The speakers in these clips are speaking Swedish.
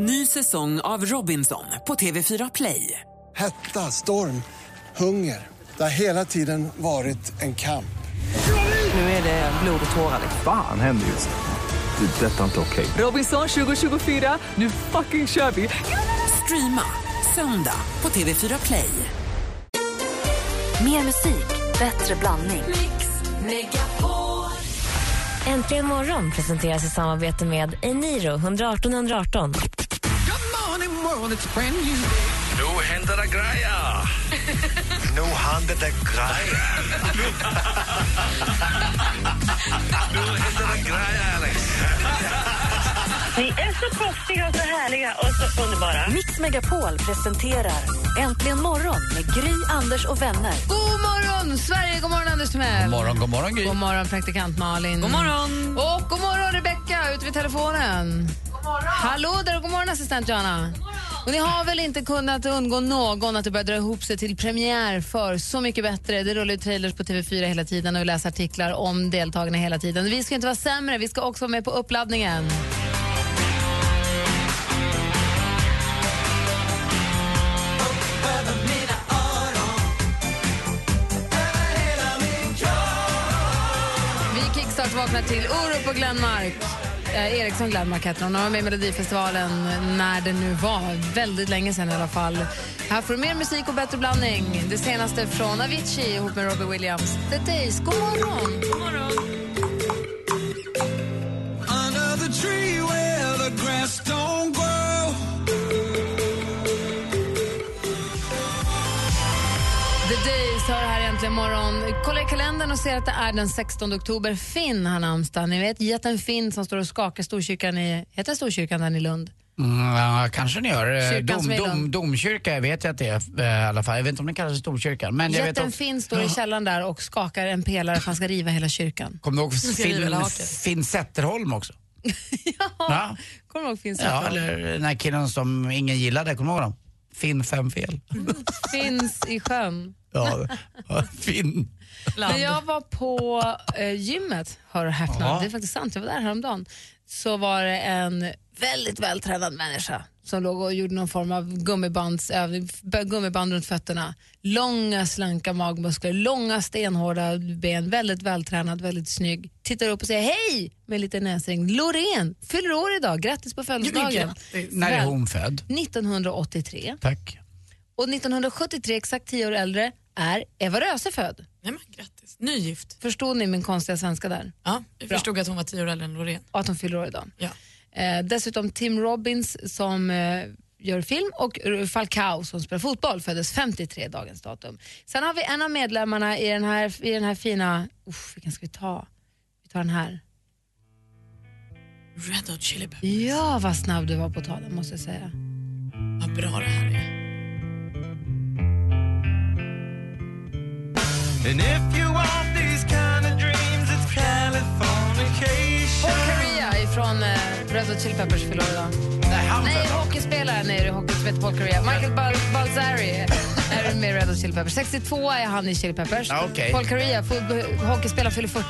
Ny säsong av Robinson på TV4 Play. Hetta, storm, hunger. Det har hela tiden varit en kamp. Nu är det blod och tårar. Fan händer just nu. Det. är Detta är inte okej. Robinson 2024, nu fucking kör vi! Streama söndag på TV4 Play. Mer musik, bättre blandning. Äntligen morgon presenteras i samarbete med Eniro 118 118. Nu händer det grejer! Nu händer det grejer. Nu händer det grejer, Alex! Ni är så proffsiga och så härliga och så underbara. Mix Megapol presenterar Äntligen morgon med Gry, Anders och vänner. God morgon, Sverige! God morgon, Anders Timell. God morgon, god morgon Gry. God morgon, praktikant Malin. God morgon! Och god morgon, Rebecka, ute vid telefonen. God morgon. Hallå där och god morgon, assistent Johanna. Och ni har väl inte kunnat undgå någon att det börjar dra ihop sig till premiär för Så mycket bättre. Det rullar ju trailers på TV4 hela tiden och vi läser artiklar om deltagarna hela tiden. Vi ska inte vara sämre, vi ska också vara med på uppladdningen. Vi kickstart-vaknar till Orup och Glenmark. Eh, Eriksson Glenmark heter de. De var med i Melodifestivalen när det nu var. Väldigt länge sedan i alla fall. Här får du mer musik och bättre blandning. Det senaste från Avicii ihop med Robbie Williams. The Days. God morgon! God morgon. Under the tree where the grass don't grow hör här äntligen morgon. Kolla i kalendern och ser att det är den 16 oktober. Finn har namnsdag. Ni vet jätten Finn som står och skakar Storkyrkan i, heter Storkyrkan den i Lund? Mm, ja, kanske ni gör. Eh, Dom, dom, domkyrka vet jag att det är eh, i alla fall. Jag vet inte om den kallas Storkyrkan. Men jag vet Jätten också, Finn står i källaren där och skakar en pelare för att han ska riva hela kyrkan. kommer du ihåg Finn. Finn Zetterholm också? Ja. Kommer du ihåg Finns Ja, eller den här killen som ingen gillade, kommer du ihåg honom? Finn fem fel. Finns i sjön. Ja, Finn. När jag var på eh, gymmet, hör och häpna, Ja. det är faktiskt sant, jag var där häromdagen, så var det en väldigt vältränad människa som låg och gjorde någon form av gummibandsövning, gummiband runt fötterna. Långa slanka magmuskler, långa stenhårda ben, väldigt vältränad, väldigt snygg. Tittar upp och säger hej med en liten näsring. Loreen fyller år idag, grattis på födelsedagen. När är hon född? 1983. Tack. Och 1973, exakt tio år äldre, är Eva Röse född. Nej, men grattis. Nygift. Förstod ni min konstiga svenska där? Ja, jag förstod att hon var tio år äldre än Loreen. Och att hon fyller år idag. Ja. Eh, dessutom Tim Robbins som eh, gör film och Falcao som spelar fotboll föddes 53 dagens datum. Sen har vi en av medlemmarna i den här, i den här fina, uff, vilken ska vi ta? Vi tar den här. Red Hot Chili Peppers. Ja, vad snabb du var på att ta den måste jag säga. Vad bra det här är. And if you want these kind of dreams it's Californication Paul Correa ifrån eh, Red Hot Chili Peppers fyller idag. Nej, han Nej, hockeyspelaren är det, hockey som heter Paul Correa. Michael Bal- Balzari är med i Red Hot Chili Peppers. 62 är han i Chili Peppers. Ja, okej. Paul Correa, fo- hockeyspelaren, fyller 40.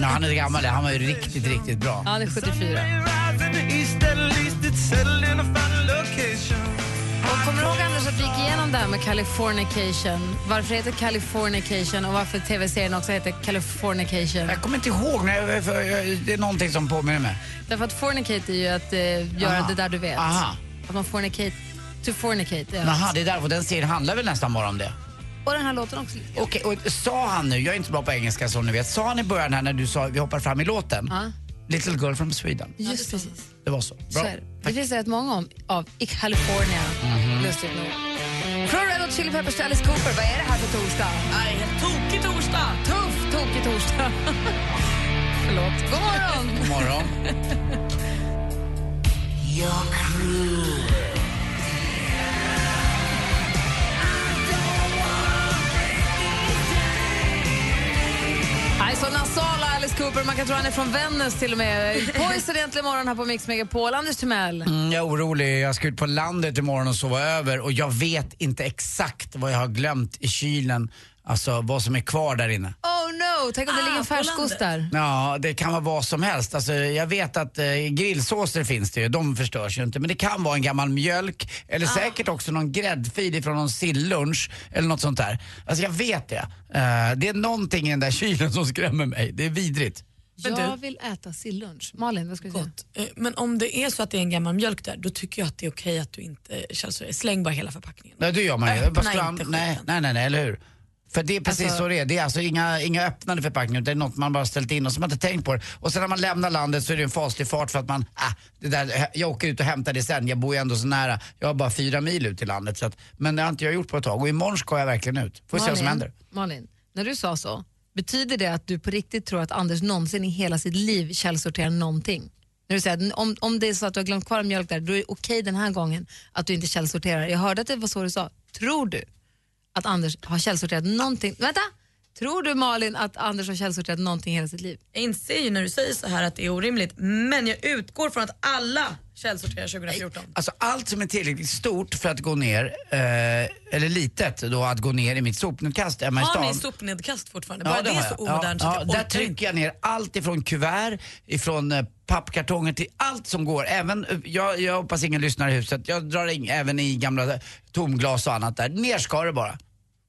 Ja, han är gammal, han var ju riktigt, riktigt bra. Han är 74. Rise in the east at least it's settled in a final location Och kommer du ihåg Vi gick igenom det här med Californication? Varför det heter Californication och varför tv-serien också heter Californication? Jag kommer inte ihåg, när jag, för jag, det är någonting som påminner mig. Därför att fornicate är ju att eh, göra Aha. det där du vet. Aha. Att man fornicate, to fornicate. Jaha, att- det är därför den serien handlar väl nästan bara om det. Och den här låten också. Okej, och sa han nu, jag är inte bra på engelska som ni vet, sa han i början här när du sa, vi hoppar fram i låten, Ja, Little Girl from Sweden. just precis. Det var så. Så Bra. är det. Det finns rätt många om, av i California, Mhm. lustigt nog. Från Red Hot Chili Peppers till Alice Cooper, vad är det här för torsdag? Nej, helt tokig torsdag. Tuff, tokig torsdag. Förlåt. God morgon! God morgon. Cooper, man kan tro han är från Vännäs till och med. Poison egentligen morgon här på Mix Megapol. Anders Timell. Mm, jag är orolig, jag ska ut på landet imorgon och sova över och jag vet inte exakt vad jag har glömt i kylen, alltså vad som är kvar där inne. Oh no, wow, tänk om det ligger en Ah, färskost där. Ja, det kan vara vad som helst. Alltså, jag vet att eh, grillsåser finns det ju, de förstörs ju inte. Men det kan vara en gammal mjölk eller säkert också någon gräddfil från någon sillunch eller något sånt där. Alltså jag vet det. Eh, det är någonting i den där kylen som skrämmer mig. Det är vidrigt. Men Jag du- vill äta sillunch. Malin, vad ska du säga? Gott. Eh, Men om det är så att det är en gammal mjölk där, då tycker jag att det är okej att du inte källsorterar. Släng bara hela förpackningen. Nej, det gör man ju. Öppna Bara inte nej, skiten. nej, nej, nej, eller hur? För det är precis Alltså- så det är. Det är alltså inga, inga öppnade förpackningar det är något man bara ställt in och som man inte tänkt på det. Och sen när man lämnar landet så är det en faslig fart för att man, ah, det där, jag åker ut och hämtar det sen. Jag bor ju ändå så nära. Jag har bara fyra mil ut till landet. Så att, men det har inte jag gjort på ett tag och imorgon ska jag verkligen ut. Får se vad som händer. Malin, när du sa så, betyder det att du på riktigt tror att Anders någonsin i hela sitt liv källsorterar någonting? När du säger om, om det är så att du har glömt kvar mjölk där, då är det okej den här gången att du inte källsorterar. Jag hörde att det var så du sa. Tror du att Anders har källsorterat någonting? Vänta! Tror du Malin att Anders har källsorterat någonting i hela sitt liv? Jag inser ju när du säger så här att det är orimligt, men jag utgår från att alla källsorterar 2014. Alltså allt som är tillräckligt stort för att gå ner, eh, eller litet då, att gå ner i mitt sopnedkast hemma i Har stan. ni sopnedkast fortfarande? Bara det, är har så jag. omodernt ja, så ja, att Där trycker jag ner allt ifrån kuvert, ifrån eh, pappkartonger till allt som går. Även, eh, jag, jag hoppas ingen lyssnar i huset, jag drar in även i gamla tomglas och annat där. Ner ska det bara.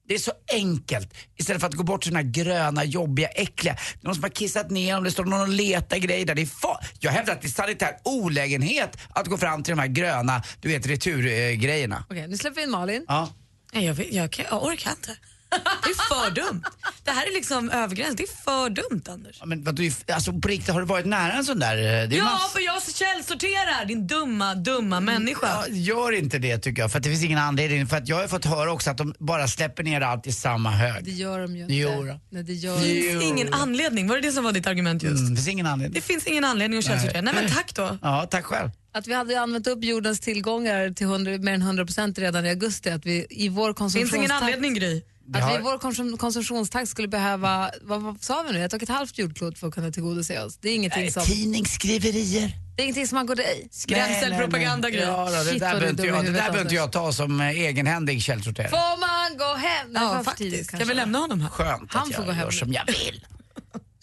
Det är så enkelt. Istället för att gå bort till såna här gröna, jobbiga, äckliga. Det är någon som har kissat ner dem, det står någon och letar grejer där. Det är fa- jag hävdar att det är sanitär olägenhet att gå fram till de här gröna, du vet returgrejerna. Okej, nu släpper vi in Malin. Ja. Nej, jag, vet- jag, kan, jag orkar inte. Det är för dumt. Det här är liksom övergräns. Det är för dumt Anders. Ja, Men vad du, alltså på riktigt, har du varit nära en sån där? eh, Det är Ja, mass- för jag källsorterar din dumma, dumma människa. Ja, gör inte det tycker jag, för att det finns ingen anledning. För att jag har fått höra också att de bara släpper ner allt i samma Det hög. gör de ju inte. Jo. Nej, det gör Det de finns ingen anledning. Var det det som var ditt argument just? Mm, det finns ingen anledning. Det finns ingen anledning att källsortera. Nej men tack då. Ja, tack själv. Att vi hade använt upp jordens tillgångar till 100, mer än 100 procent redan i augusti. Att vi i vår Det finns ingen konsumtionstakt, anledning Gry. Att vi har- i vår konsum, konsumtionstakt skulle behöva, vad, vad sa vi nu, ett och ett halvt jordklot för att kunna tillgodose oss. Det är ingenting, Nej, som, Tidningsskriverier. det är ingenting som angår dig. Skrämselpropaganda, Gry. Ja, då, det Shit, där behöver inte jag, det huvudet, där behöver inte Anders. jag ta som eh, egenhändig källsorterare. Får man gå hem? Nej, Ja, tidigt faktiskt. Ska kanske. vi lämna honom här? Skönt Han att får jag gå hem gör som jag vill.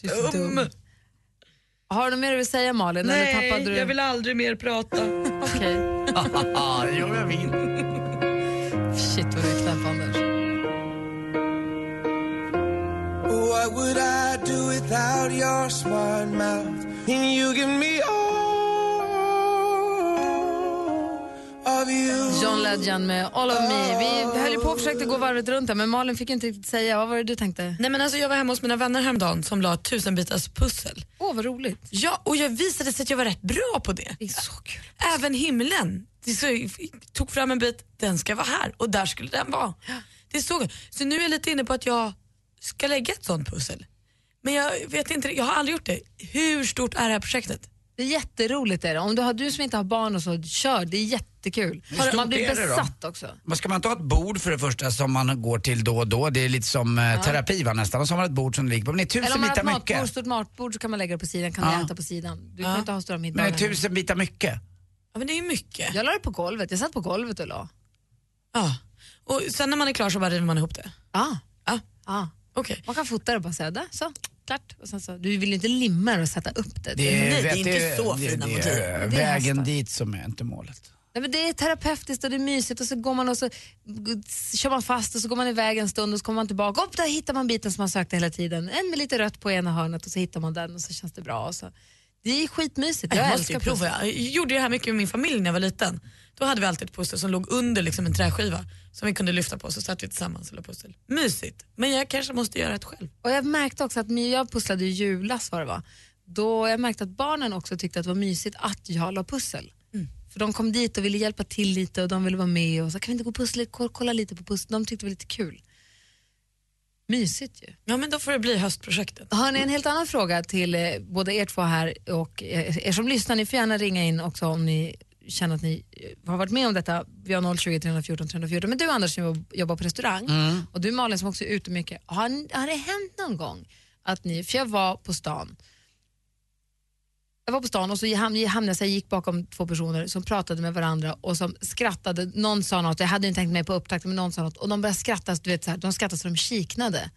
Dum. Har du något mer du vill säga Malin? eller tappade du? jag vill aldrig mer prata. Okej. Ja, det gör jag vill. Would I do without your smart mouth? And you give me all of you. John Legend med All of me. Vi höll ju på och försökte gå varvet runt här, men Malin fick inte riktigt säga. Vad var det du tänkte? Nej men alltså jag var hemma hos mina vänner häromdagen som la tusenbitars pussel. Åh, vad roligt. Ja, och jag visade sig att jag var rätt bra på det. Det är så kul. Även himlen. Så, jag tog fram en bit, den ska vara här och där skulle den vara. Det är så, så nu är jag lite inne på att jag ska lägga ett sånt pussel. Men jag vet inte, jag har aldrig gjort det. Hur stort är det här projektet? Det är jätteroligt. Är det. Om du, har, du som inte har barn och så, kör. Det är jättekul. Hur stort Man blir är det då? besatt också. Men Ska man ta ett bord för det första som man går till då och då? Det är lite som eh, terapi va nästan. Och så har man ett bord som ligger på. Men det är Eller tusen om man har bitar ett matbord, mycket. stort matbord så kan man lägga det på sidan, kan Ja. man äta på sidan. Du kan Ja. inte ha stora Men middagar. det är tusen bitar mycket. Ja men det är ju mycket. Jag la det på golvet. Jag satt på golvet och la. Ja. Och sen när man är klar så bara river man ihop det. Ah. Ja, Ah. Okej. Man kan fota det och bara säga där, så, klart. Och sen så, du vill ju inte limma det och sätta upp det. Det är, Nej, det är inte så det- fina det motiv. Det är vägen hästar. dit som är inte målet. Nej, men det är terapeutiskt och det är mysigt och så går man och så kör man fast och så går man iväg en stund och så kommer man tillbaka. Upp där hittar man biten som man sökte hela tiden. En med lite rött på ena hörnet och så hittar man den och så känns det bra. Och så. Det är skitmysigt. Jag, Jag måste älskar prova. Jag gjorde det här mycket med min familj när jag var liten. Då hade vi alltid ett pussel som låg under liksom en träskiva som vi kunde lyfta på så satt vi tillsammans och la pussel. Mysigt, men jag kanske måste göra ett själv. Och jag märkte också att jag pusslade i julas var det var. Då jag märkte att barnen också tyckte att det var mysigt att jag la pussel. För de kom dit och ville hjälpa till lite och de ville vara med och så kan vi inte gå pussla, ko- kolla lite på pussel. De tyckte det var lite kul. Mysigt ju. Ja men då får det bli höstprojektet. Har ni en helt annan fråga till eh, både er två här och eh, er som lyssnar, ni får gärna ringa in också om ni känner att ni eh, har varit med om detta. Vi har 020 314 314. Men du Anders som jobb- jobbar på restaurang och du Malin som också är ute mycket. Har, har det hänt någon gång att ni, för jag var på stan jag var på stan och så ham- hamnade jag, så jag gick bakom två personer som pratade med varandra och som skrattade. Någon sa något, jag hade inte tänkt mig på upptakten, men någon sa något och de började skratta, du vet, så här, de skrattade så de kiknade.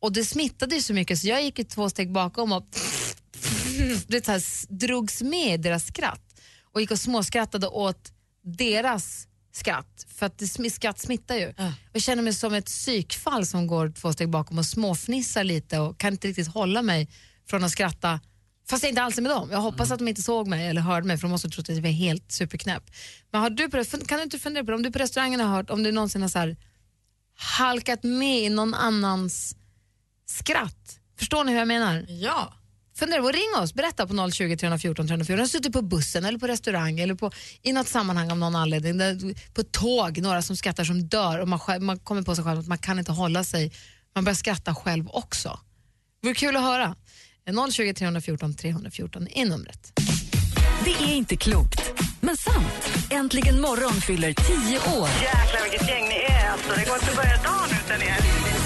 Och det smittade ju så mycket så jag gick två steg bakom och det så här, drogs med i deras skratt och gick och småskrattade åt deras skratt. För att det, skratt smittar ju. Jag känner mig som ett psykfall som går två steg bakom och småfnissar lite och kan inte riktigt hålla mig från att skratta Fast jag inte alls är med dem. Jag hoppas att de inte såg mig eller hörde mig för de måste ha trott att jag var helt superknäpp. Men har du på kan du inte fundera på det? Om du på restaurangen har hört, om du någonsin har så här, halkat med i någon annans skratt. Förstår ni hur jag menar? Ja. Fundera på, ring oss, berätta på 020 314 314. Du har suttit på bussen eller på restaurang eller på, i något sammanhang av någon anledning. Där, på ett tåg, några som skrattar som dör och man, själv, man kommer på sig själv att man kan inte hålla sig. Man börjar skratta själv också. Det vore kul att höra. 020 314 314 är numret. Det är inte klokt, men sant. Äntligen morgon fyller tio år. Jäklar vilket gäng ni är alltså. Det går inte att börja dagen utan er.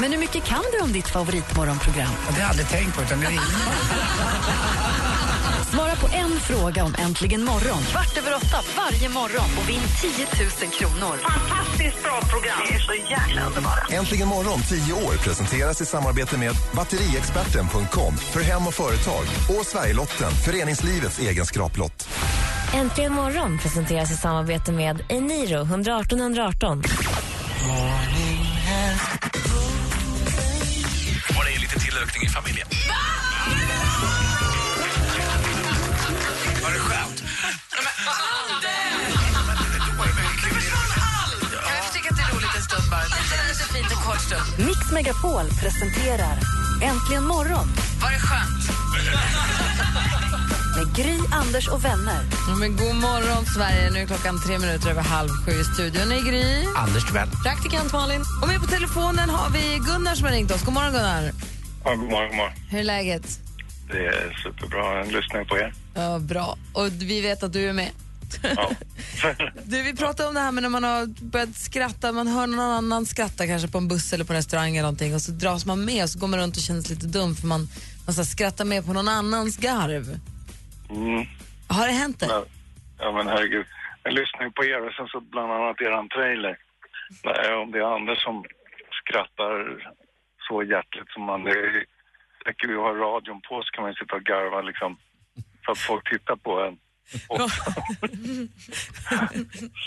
Men hur mycket kan du om ditt favoritmorgonprogram? Det har jag aldrig tänkt på, utan det är Svara på en fråga om Äntligen morgon kvart över åtta varje morgon och vinn 10 000 kronor. Fantastiskt bra program. Ni är så jäkla underbara. Äntligen morgon 10 år presenteras i samarbete med batteriexperten.com för hem och företag och Sverigelotten, föreningslivets egen skraplott. Äntligen morgon presenteras i samarbete med Eniro 118 118. Och det är lite tillökning i familjen. Var det skönt? Fint en kort stund. Mix Megapol presenterar Äntligen morgon Var det skönt? med Gry, Anders och vänner. Men god morgon Sverige, nu är klockan tre minuter över halv sju i studion. är Gry. Anders Timell. Praktikant Malin. Och med på telefonen har vi Gunnar som har ringt oss. God morgon Gunnar. Ja, god morgon, god morgon. Hur är läget? Det är superbra. Jag lyssnar på er. Ja, bra. Och vi vet att du är med. Ja. Du, vi pratade om det här med när man har börjat skratta, man hör någon annan skratta kanske på en buss eller på en restaurang eller någonting och så dras man med och så går man runt och känner sig lite dum för man, man så skrattar med på någon annans garv. Mm. Har det hänt dig? Ja, ja, men herregud. Jag lyssnar ju på er och sen så bland annat eran trailer. Om det är Anders som skrattar så hjärtligt som man... Det är- räcker ju att ha radion på så kan man ju sitta och garva liksom. För att folk tittar på en.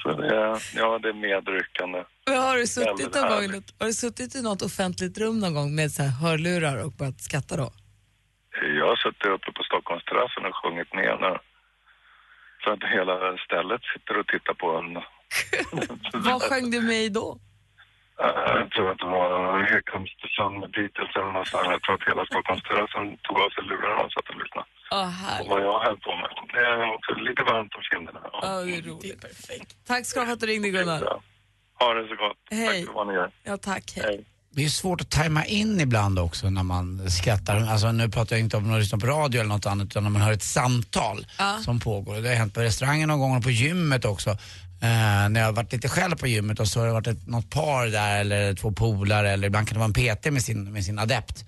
Så det ja, det är medryckande. Men har, du suttit någon gång, har du suttit i något offentligt rum någon gång med så här hörlurar och börjat skratta då? Jag har suttit uppe på Stockholmsterrassen och sjungit med när så att hela stället sitter och tittar på en. Vad sjöng du med i då? Jag tror att det var Here comes the sun med Beatles eller något sånt. Jag tror att hela Stockholmsterrassen tog av sig lurarna och satt och lyssnade. Härligt. vad jag höll på med. Det är också lite varmt om kinderna. Ja. Ja, det är roligt. perfekt. Tack ska du ha för att du ringde Gunnar. Ha det så gott. Hej. Tack för vad ni gör. Ja, tack. Hej. Det är svårt att tajma in ibland också när man skrattar. Alltså nu pratar jag inte om att lyssna på radio eller något annat utan när man hör ett samtal Ja. som pågår. Det har hänt på restaurangen någon gång och på gymmet också. Eh, när jag har varit lite själv på gymmet och så har det varit ett, något par där eller två polare eller ibland kan det vara en PT med sin, med sin adept.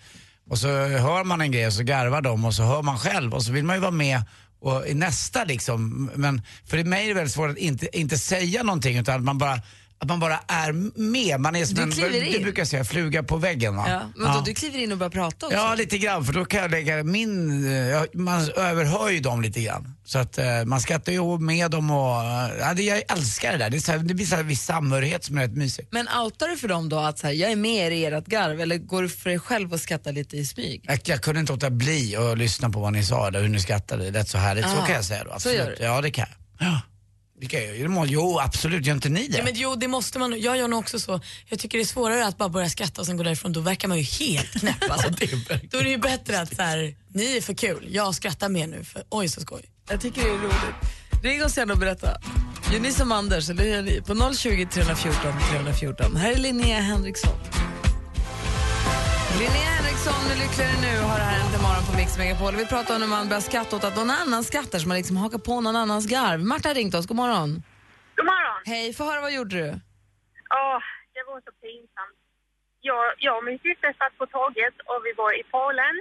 Och så hör man en grej och så garvar de och så hör man själv och så vill man ju vara med och i nästa liksom. Men för mig är det väldigt svårt att inte, inte säga någonting utan att man bara att man bara är med. Man är som Du en, kliver du in. brukar säga, fluga på väggen va? Ja. Men då, du kliver in och börjar prata också? Ja, lite grann. För då kan jag lägga min... eh, ja, Man överhör ju dem lite grann. Så att eh, man skrattar ju med dem och... eh, Ja, det, jag älskar det där. Det, är så här, det blir så här viss samhörighet som är rätt mysig. Men outar du för dem då att så här, jag är med er i ert garv eller går du för dig själv och skrattar lite i smyg? Jag, jag kunde inte låta bli att lyssna på vad ni sa där, hur ni skrattade. Det lät så härligt. Så Ah, kan jag säga då. så Absolut. gör du? Ja, det kan jag. Ja. Kan jag. Det Jo, absolut. Gör inte ni det? Ja, men jo, det måste man. Jag gör nog också så. Jag tycker det är svårare att bara börja skratta och sen gå därifrån. Då verkar man ju helt knäpp. Alltså. Då är det ju bättre att så här, ni är för kul. Jag skrattar mer nu för oj så skoj. Jag tycker det är roligt. Ring oss gärna och berätta. Gör ni som Anders eller hur gör ni? På 020 314 314. Här är Linnea Henriksson. Linnea Henriksson, nu lyckligare nu, har det här en morgon på Mix Megapol. Vi pratar om när man börjar skratta åt att någon annan skrattar som man liksom hakar på någon annans garv. Marta har ringt oss, god morgon. God morgon. Hej, få höra vad gjorde du? Åh, det var så pinsamt. Jag, jag och min syster satt på tåget och vi var i Polen.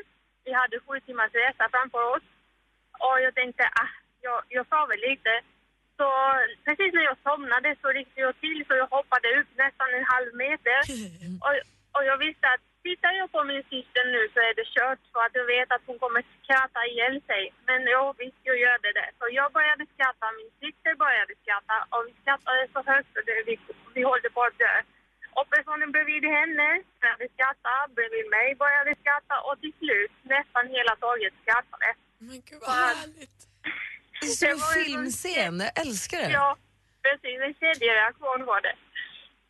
Vi hade sju timmars resa framför oss. Och jag tänkte, ah, jag, jag sa väl lite. Så så precis när jag somnade så ryckte jag till så jag hoppade upp nästan en halv meter. Och, och jag visste att tittar jag på min syster nu så är det kört för att jag vet att hon kommer skratta ihjäl sig. Men jag visste jag gjorde det. Så jag började skratta, min syster började skratta och vi skrattade så högt så det, vi, vi höll på att dö. Och personen bredvid henne började skratta, bredvid mig började skratta och till slut nästan hela tåget skrattade. Men gud vad härligt. Det är som en filmscen, jag älskar det. Ja, precis. En kedjereaktion var det.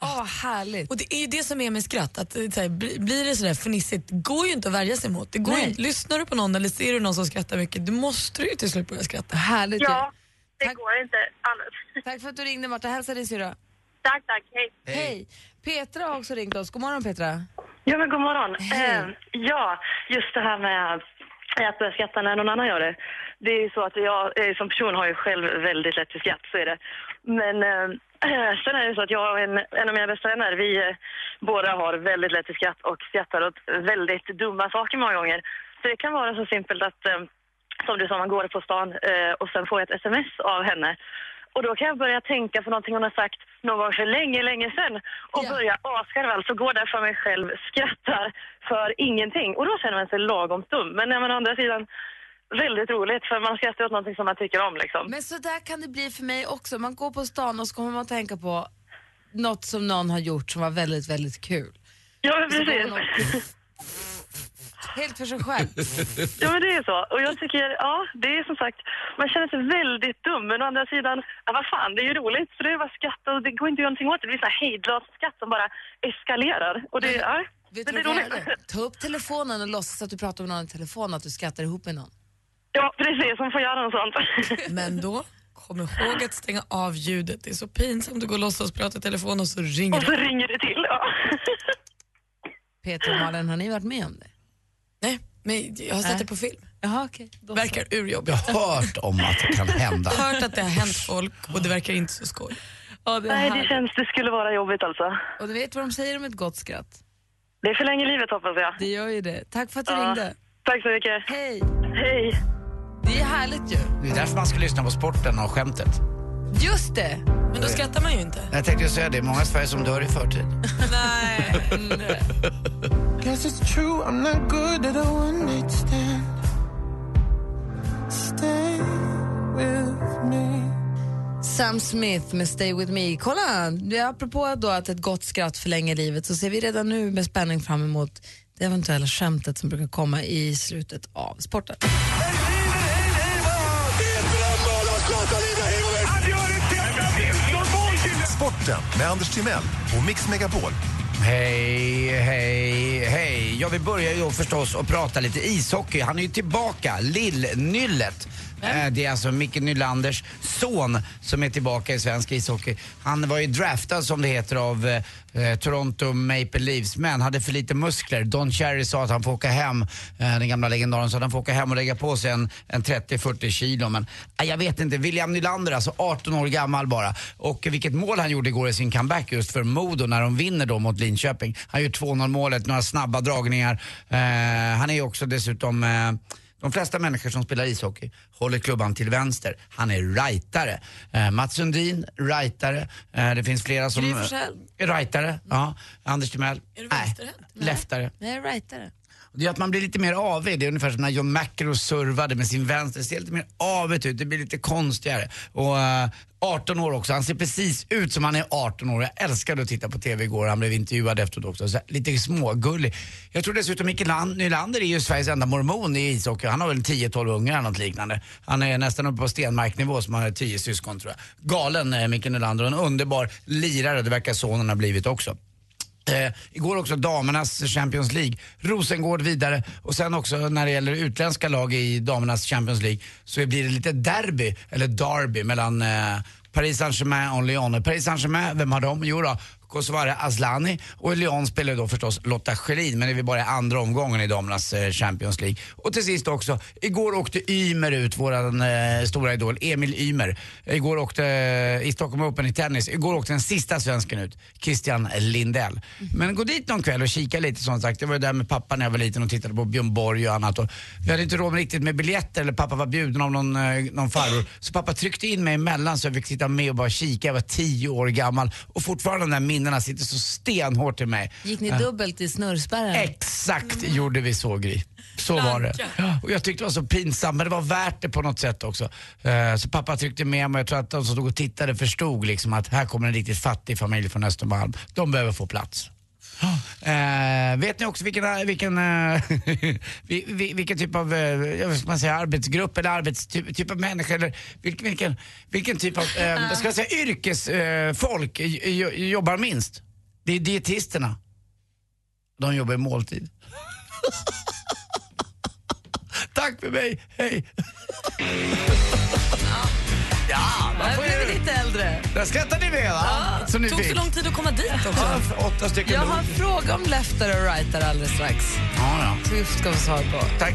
Åh, härligt. Och det är ju det som är med skratt, att det, så här, bli- blir det sådär fnissigt, går ju inte att värja sig mot. Det går inte- lyssnar du på någon eller ser du någon som skrattar mycket, du måste ju till slut börja skratta. Härligt ju. Ja, det går inte annars. Tack för att du ringde Marta, hälsa din syrra. Tack, tack. Hej. Hej. Petra har också ringt oss. God morgon Petra. Ja, men god morgon. Eh, ja, just det här med att börja skratta när någon annan gör det. Det är ju så att jag eh, som person har ju själv väldigt lätt för skratt, så är det. Men eh, sen är det så att jag och en, en av mina bästa vänner, vi eh, båda har väldigt lätt för skratt och skrattar åt väldigt dumma saker många gånger. Så det kan vara så simpelt att, eh, som du sa, man går på stan och sen får jag ett sms av henne. Och då kan jag börja tänka på någonting hon har sagt någon gång för länge, länge sedan och börja asgarva. Alltså går där för mig själv, skrattar för ingenting. Och då känner man sig lagom dum. Men jag menar, å andra sidan, väldigt roligt för man skrattar åt någonting som man tycker om liksom. Men så där kan det bli för mig också. Man går på stan och så kommer man att tänka på något som någon har gjort som var väldigt, väldigt kul. Ja, men så precis. Helt för sig själv. Ja, men det är så. Och jag tycker, ja, det är som sagt, man känner sig väldigt dum. Men å andra sidan, ja, vad fan, det är ju roligt. För det är bara skratt och det går inte att göra någonting åt det. Det blir så här hejdlös skratt som bara eskalerar. Och det, ja, Vet men det är roligt. Ta upp telefonen och låtsas att du pratar med någon i telefon att du skrattar ihop med någon. Ja, precis. Man får göra något sånt. Men då, kom ihåg att stänga av ljudet. Det är så pinsamt att gå och låtsas prata i telefon och så ringer Och så det. ringer det till. Ja. Peter och Malin, har ni varit med om det? Nej, men jag har sett Nej. det på film. Jaha, okej. Då så. Verkar urjobbigt. Jag har hört om att det kan hända. hört att det har hänt folk och det verkar inte så skoj. Ja, det Nej, det känns, det skulle vara jobbigt alltså. Och du vet vad de säger om ett gott skratt? Det förlänger livet hoppas jag. Det gör ju det. Tack för att du Ja. ringde. Tack så mycket. Hej. Hej. Det är härligt ju. Det är därför man ska lyssna på sporten och skämtet. Just det. Men då skrattar man ju inte. Jag tänkte säga det, är många i Sverige som dör i förtid. Nej. Guess it's true, I'm not good at a one night stand. Stay with me. Sam Smith med Stay With Me. Kolla, apropå då att ett gott skratt förlänger livet så ser vi redan nu med spänning fram emot det eventuella skämtet som brukar komma i slutet av sporten. Sporten med Anders Timell och Mix Megapol. Hej, hej, hej. Ja, vi börjar ju då förstås att prata lite ishockey. Han är ju tillbaka, Lill-Nyllet. Äh, det är alltså Micke Nylanders son som är tillbaka i svensk ishockey. Han var ju draftad som det heter av eh, eh Toronto Maple Leafs men hade för lite muskler. Don Cherry sa att han får åka hem, eh, den gamla legendaren sa att han får åka hem och lägga på sig en, en 30-40 kilo. Men eh, jag vet inte, William Nylander alltså 18 år gammal bara. Och vilket mål han gjorde igår i sin comeback just för Modo när de vinner då mot Linköping. Han gör 2-0 målet, några snabba dragningar. Eh, han är ju också dessutom eh, de flesta människor som spelar ishockey håller klubban till vänster. Han är rightare. Eh, Mats Sundin, rightare. Eh, det finns flera som... Gry Forssell. är rightare. Ja. Anders Timell. Är du Nej, vänsterhänt? leftare. Jag är rightare. Det är att man blir lite mer avig. Det är ungefär som när John McEnroe servade med sin vänster. Det ser lite mer avigt ut, det blir lite konstigare. Och eh, uh, 18 år också, han ser precis ut som han är 18 år. Jag älskade att titta på TV igår, han blev intervjuad efteråt också. Så lite smågullig. Jag tror dessutom Micke Land- Nylander är ju Sveriges enda mormon i ishockey. Han har väl 10-12 ungar eller något liknande. Han är nästan uppe på Stenmark-nivå som har 10 syskon tror jag. Galen eh, Micke Nylander och en underbar lirare, det verkar sonen ha blivit också. Eh, igår också damernas Champions League. Rosengård vidare och sen också när det gäller utländska lag i damernas Champions League så blir det lite derby, eller derby mellan eh, Paris Saint-Germain och Lyon. Paris Saint-Germain, vem har de? Jo då, Kosovare Asllani och i Lyon spelar då förstås Lotta Schelin men det är väl bara i andra omgången i damernas eh, Champions League. Och till sist också, igår åkte Ymer ut, våran eh, stora idol Emil Ymer. Igår åkte, eh, i Stockholm Open i tennis, igår åkte den sista svensken ut, Christian Lindell. Men gå dit någon kväll och kika lite som sagt. Jag var ju där med pappa när jag var liten och tittade på Björn Borg och annat. Och vi hade inte råd med riktigt med biljetter eller pappa var bjuden av någon, eh, någon farbror. Så pappa tryckte in mig emellan så jag fick sitta med och bara kika. Jag var tio år gammal och fortfarande den där minnena sitter så stenhårt i mig. Gick ni dubbelt i snurrspärren? Exakt gjorde vi så Gry. Så var det. Och jag tyckte det var så pinsamt men det var värt det på något sätt också. Eh, så pappa tryckte med mig jag tror att de som stod och tittade förstod liksom att här kommer en riktigt fattig familj från Östermalm. De behöver få plats. Eh, vet ni också vilken, vilken, eh, vi- vi- vilken typ av eh, vad ska man säga, arbetsgrupp eller arbetstyp typ av människa eller vilken, vilken, vilken typ av eh, ska jag säga, yrkesfolk eh, jo- jobbar minst? Det är dietisterna. De jobbar i måltid. Tack för mig, hej! Ja, man får ju... lite äldre. Där skrattar ni med va? Som ni Tog så fick. lång tid att komma dit också. Ja, åtta stycken Jag har en fråga om leftare och rightare alldeles strax. Ja, ja. Så vi ska få svar på. Tack.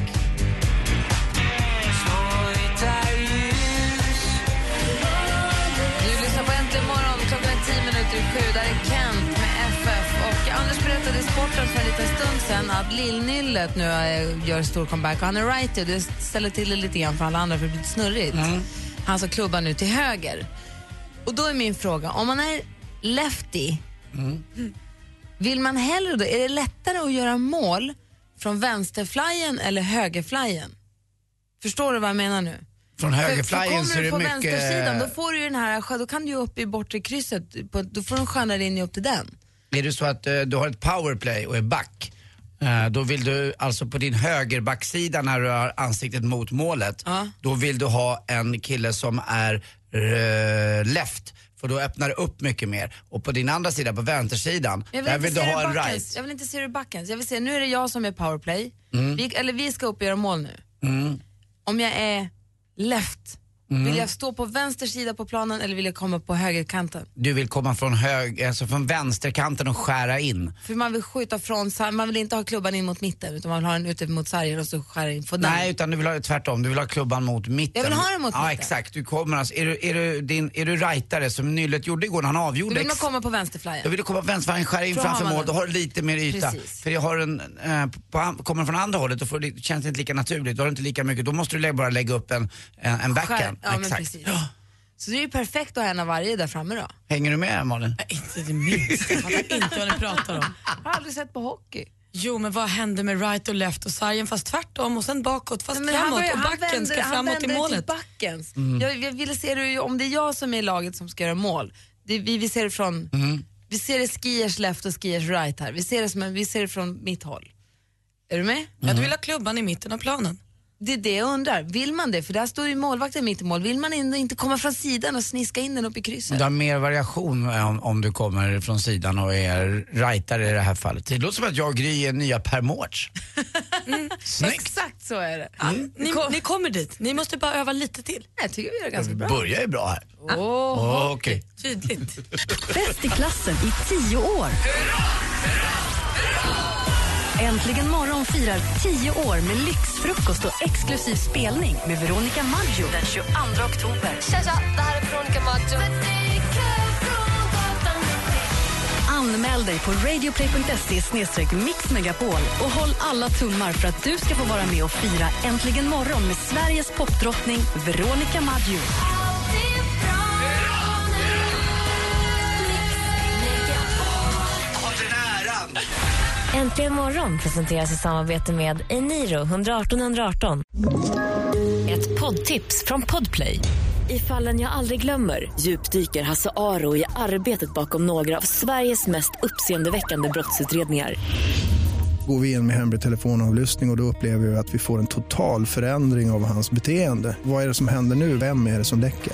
Du lyssnar på Äntligen morgon. Klockan är tio minuter i sju. Där är Kent med FF. Och Anders berättade i sporten för en liten stund sen att Lill-Nyllet nu gör stor comeback. Och han är righty det ställer till det lite grann för alla andra för det blir snurrigt. Han som klubbar nu till höger. Och då är min fråga, om man är lefty, vill man hellre då, är det lättare att göra mål från vänsterflyen eller högerflyen? Förstår du vad jag menar nu? Från högerflyen så är Kommer det du på mycket... vänstersidan, då får du den här, då kan du ju upp i bortre krysset, på, då får du en skönare linje upp till den. Är det så att eh, du har ett powerplay och är back, då vill du alltså på din högerbacksida när du har ansiktet mot målet, då vill du ha en kille som är eh, left. För då öppnar det upp mycket mer. Och på din andra sida, på vänstersidan, Jag där vill, vill inte du se ha en right. jag vill inte se det backens. Jag vill se, nu är det jag som är powerplay, Mm. vi, eller vi ska upp och göra mål nu. Mm. Om jag är left, Mm. vill jag stå på vänster sida på planen eller vill jag komma på högerkanten? Du vill komma från, hög, alltså från vänsterkanten och skära in. För man vill skjuta från, man vill inte ha klubban in mot mitten utan man vill ha den ute mot sargen och så skära in. Den. Nej, utan du vill ha tvärtom. Du vill ha klubban mot mitten. Jag vill ha den mot ja, mitten. exakt. Du kommer alltså, är, du, är, du din, är du rightare som Nyllet gjorde igår när han Då avgjorde vill man komma på vänsterflyen. Då vill du komma på vänsterflyen, skära in Då framför mål, den. då har du lite mer yta. Precis. För jag har en, eh, på, kommer från andra hållet, då får det, känns det inte lika naturligt. Då har du inte lika mycket, då måste du bara lägga upp en, en, en backhand. Ja, men Exakt. precis. Så det är ju perfekt att ha en av varje där framme då. Hänger du med Malin? Inte det minsta. Jag fattar inte vad ni pratar om. Jag har aldrig sett på hockey. Jo, men vad händer med right och left och sargen fast tvärtom och sen bakåt fast Nej, men framåt börjar- och backen vänder- ska han framåt vänder i målet. till backens. Mm. Jag, jag ville se det, ju- om det är jag som är i laget som ska göra mål, det, vi, vi ser det från Vi ser det skiers left och skiers right här. Vi ser det, som en, vi ser det från mitt håll. Är du med? Ja, du vill ha klubban i mitten av planen. Det är det jag undrar. Vill man det? För där står ju målvakten mitt i mål. Vill man in- inte komma från sidan och sniska in den upp i krysset? Du har mer variation eh, om, om du kommer från sidan och är rightare i det här fallet. Det låter som att jag och Gry är nya Per Mårts. Snyggt! Exakt så är det. Ni, ni kommer dit, ni måste bara öva lite till. Jag tycker vi gör det ganska Vi bra. börjar ju bra här. Åh, Okej. Tydligt. Bäst i klassen i tio år. Äntligen morgon firar tio år med lyxfrukost och exklusiv spelning med Veronica Maggio den 22 oktober. Tja, tja, det här är Veronica Maggio. Anmäl dig på radioplay.se mixmegapol och håll alla tummar för att du ska få vara med och fira Äntligen morgon med Sveriges popdrottning Veronica Maggio. Äntligen morgon presenteras i samarbete med Eniro 118 118. Ett poddtips från Podplay. I fallen jag aldrig glömmer djupdyker Hasse Aro i arbetet bakom några av Sveriges mest uppseendeväckande brottsutredningar. Går vi in med hemlig telefonavlyssning och, och då upplever vi att vi får en total förändring av hans beteende. Vad är det som händer nu? Vem är det som läcker?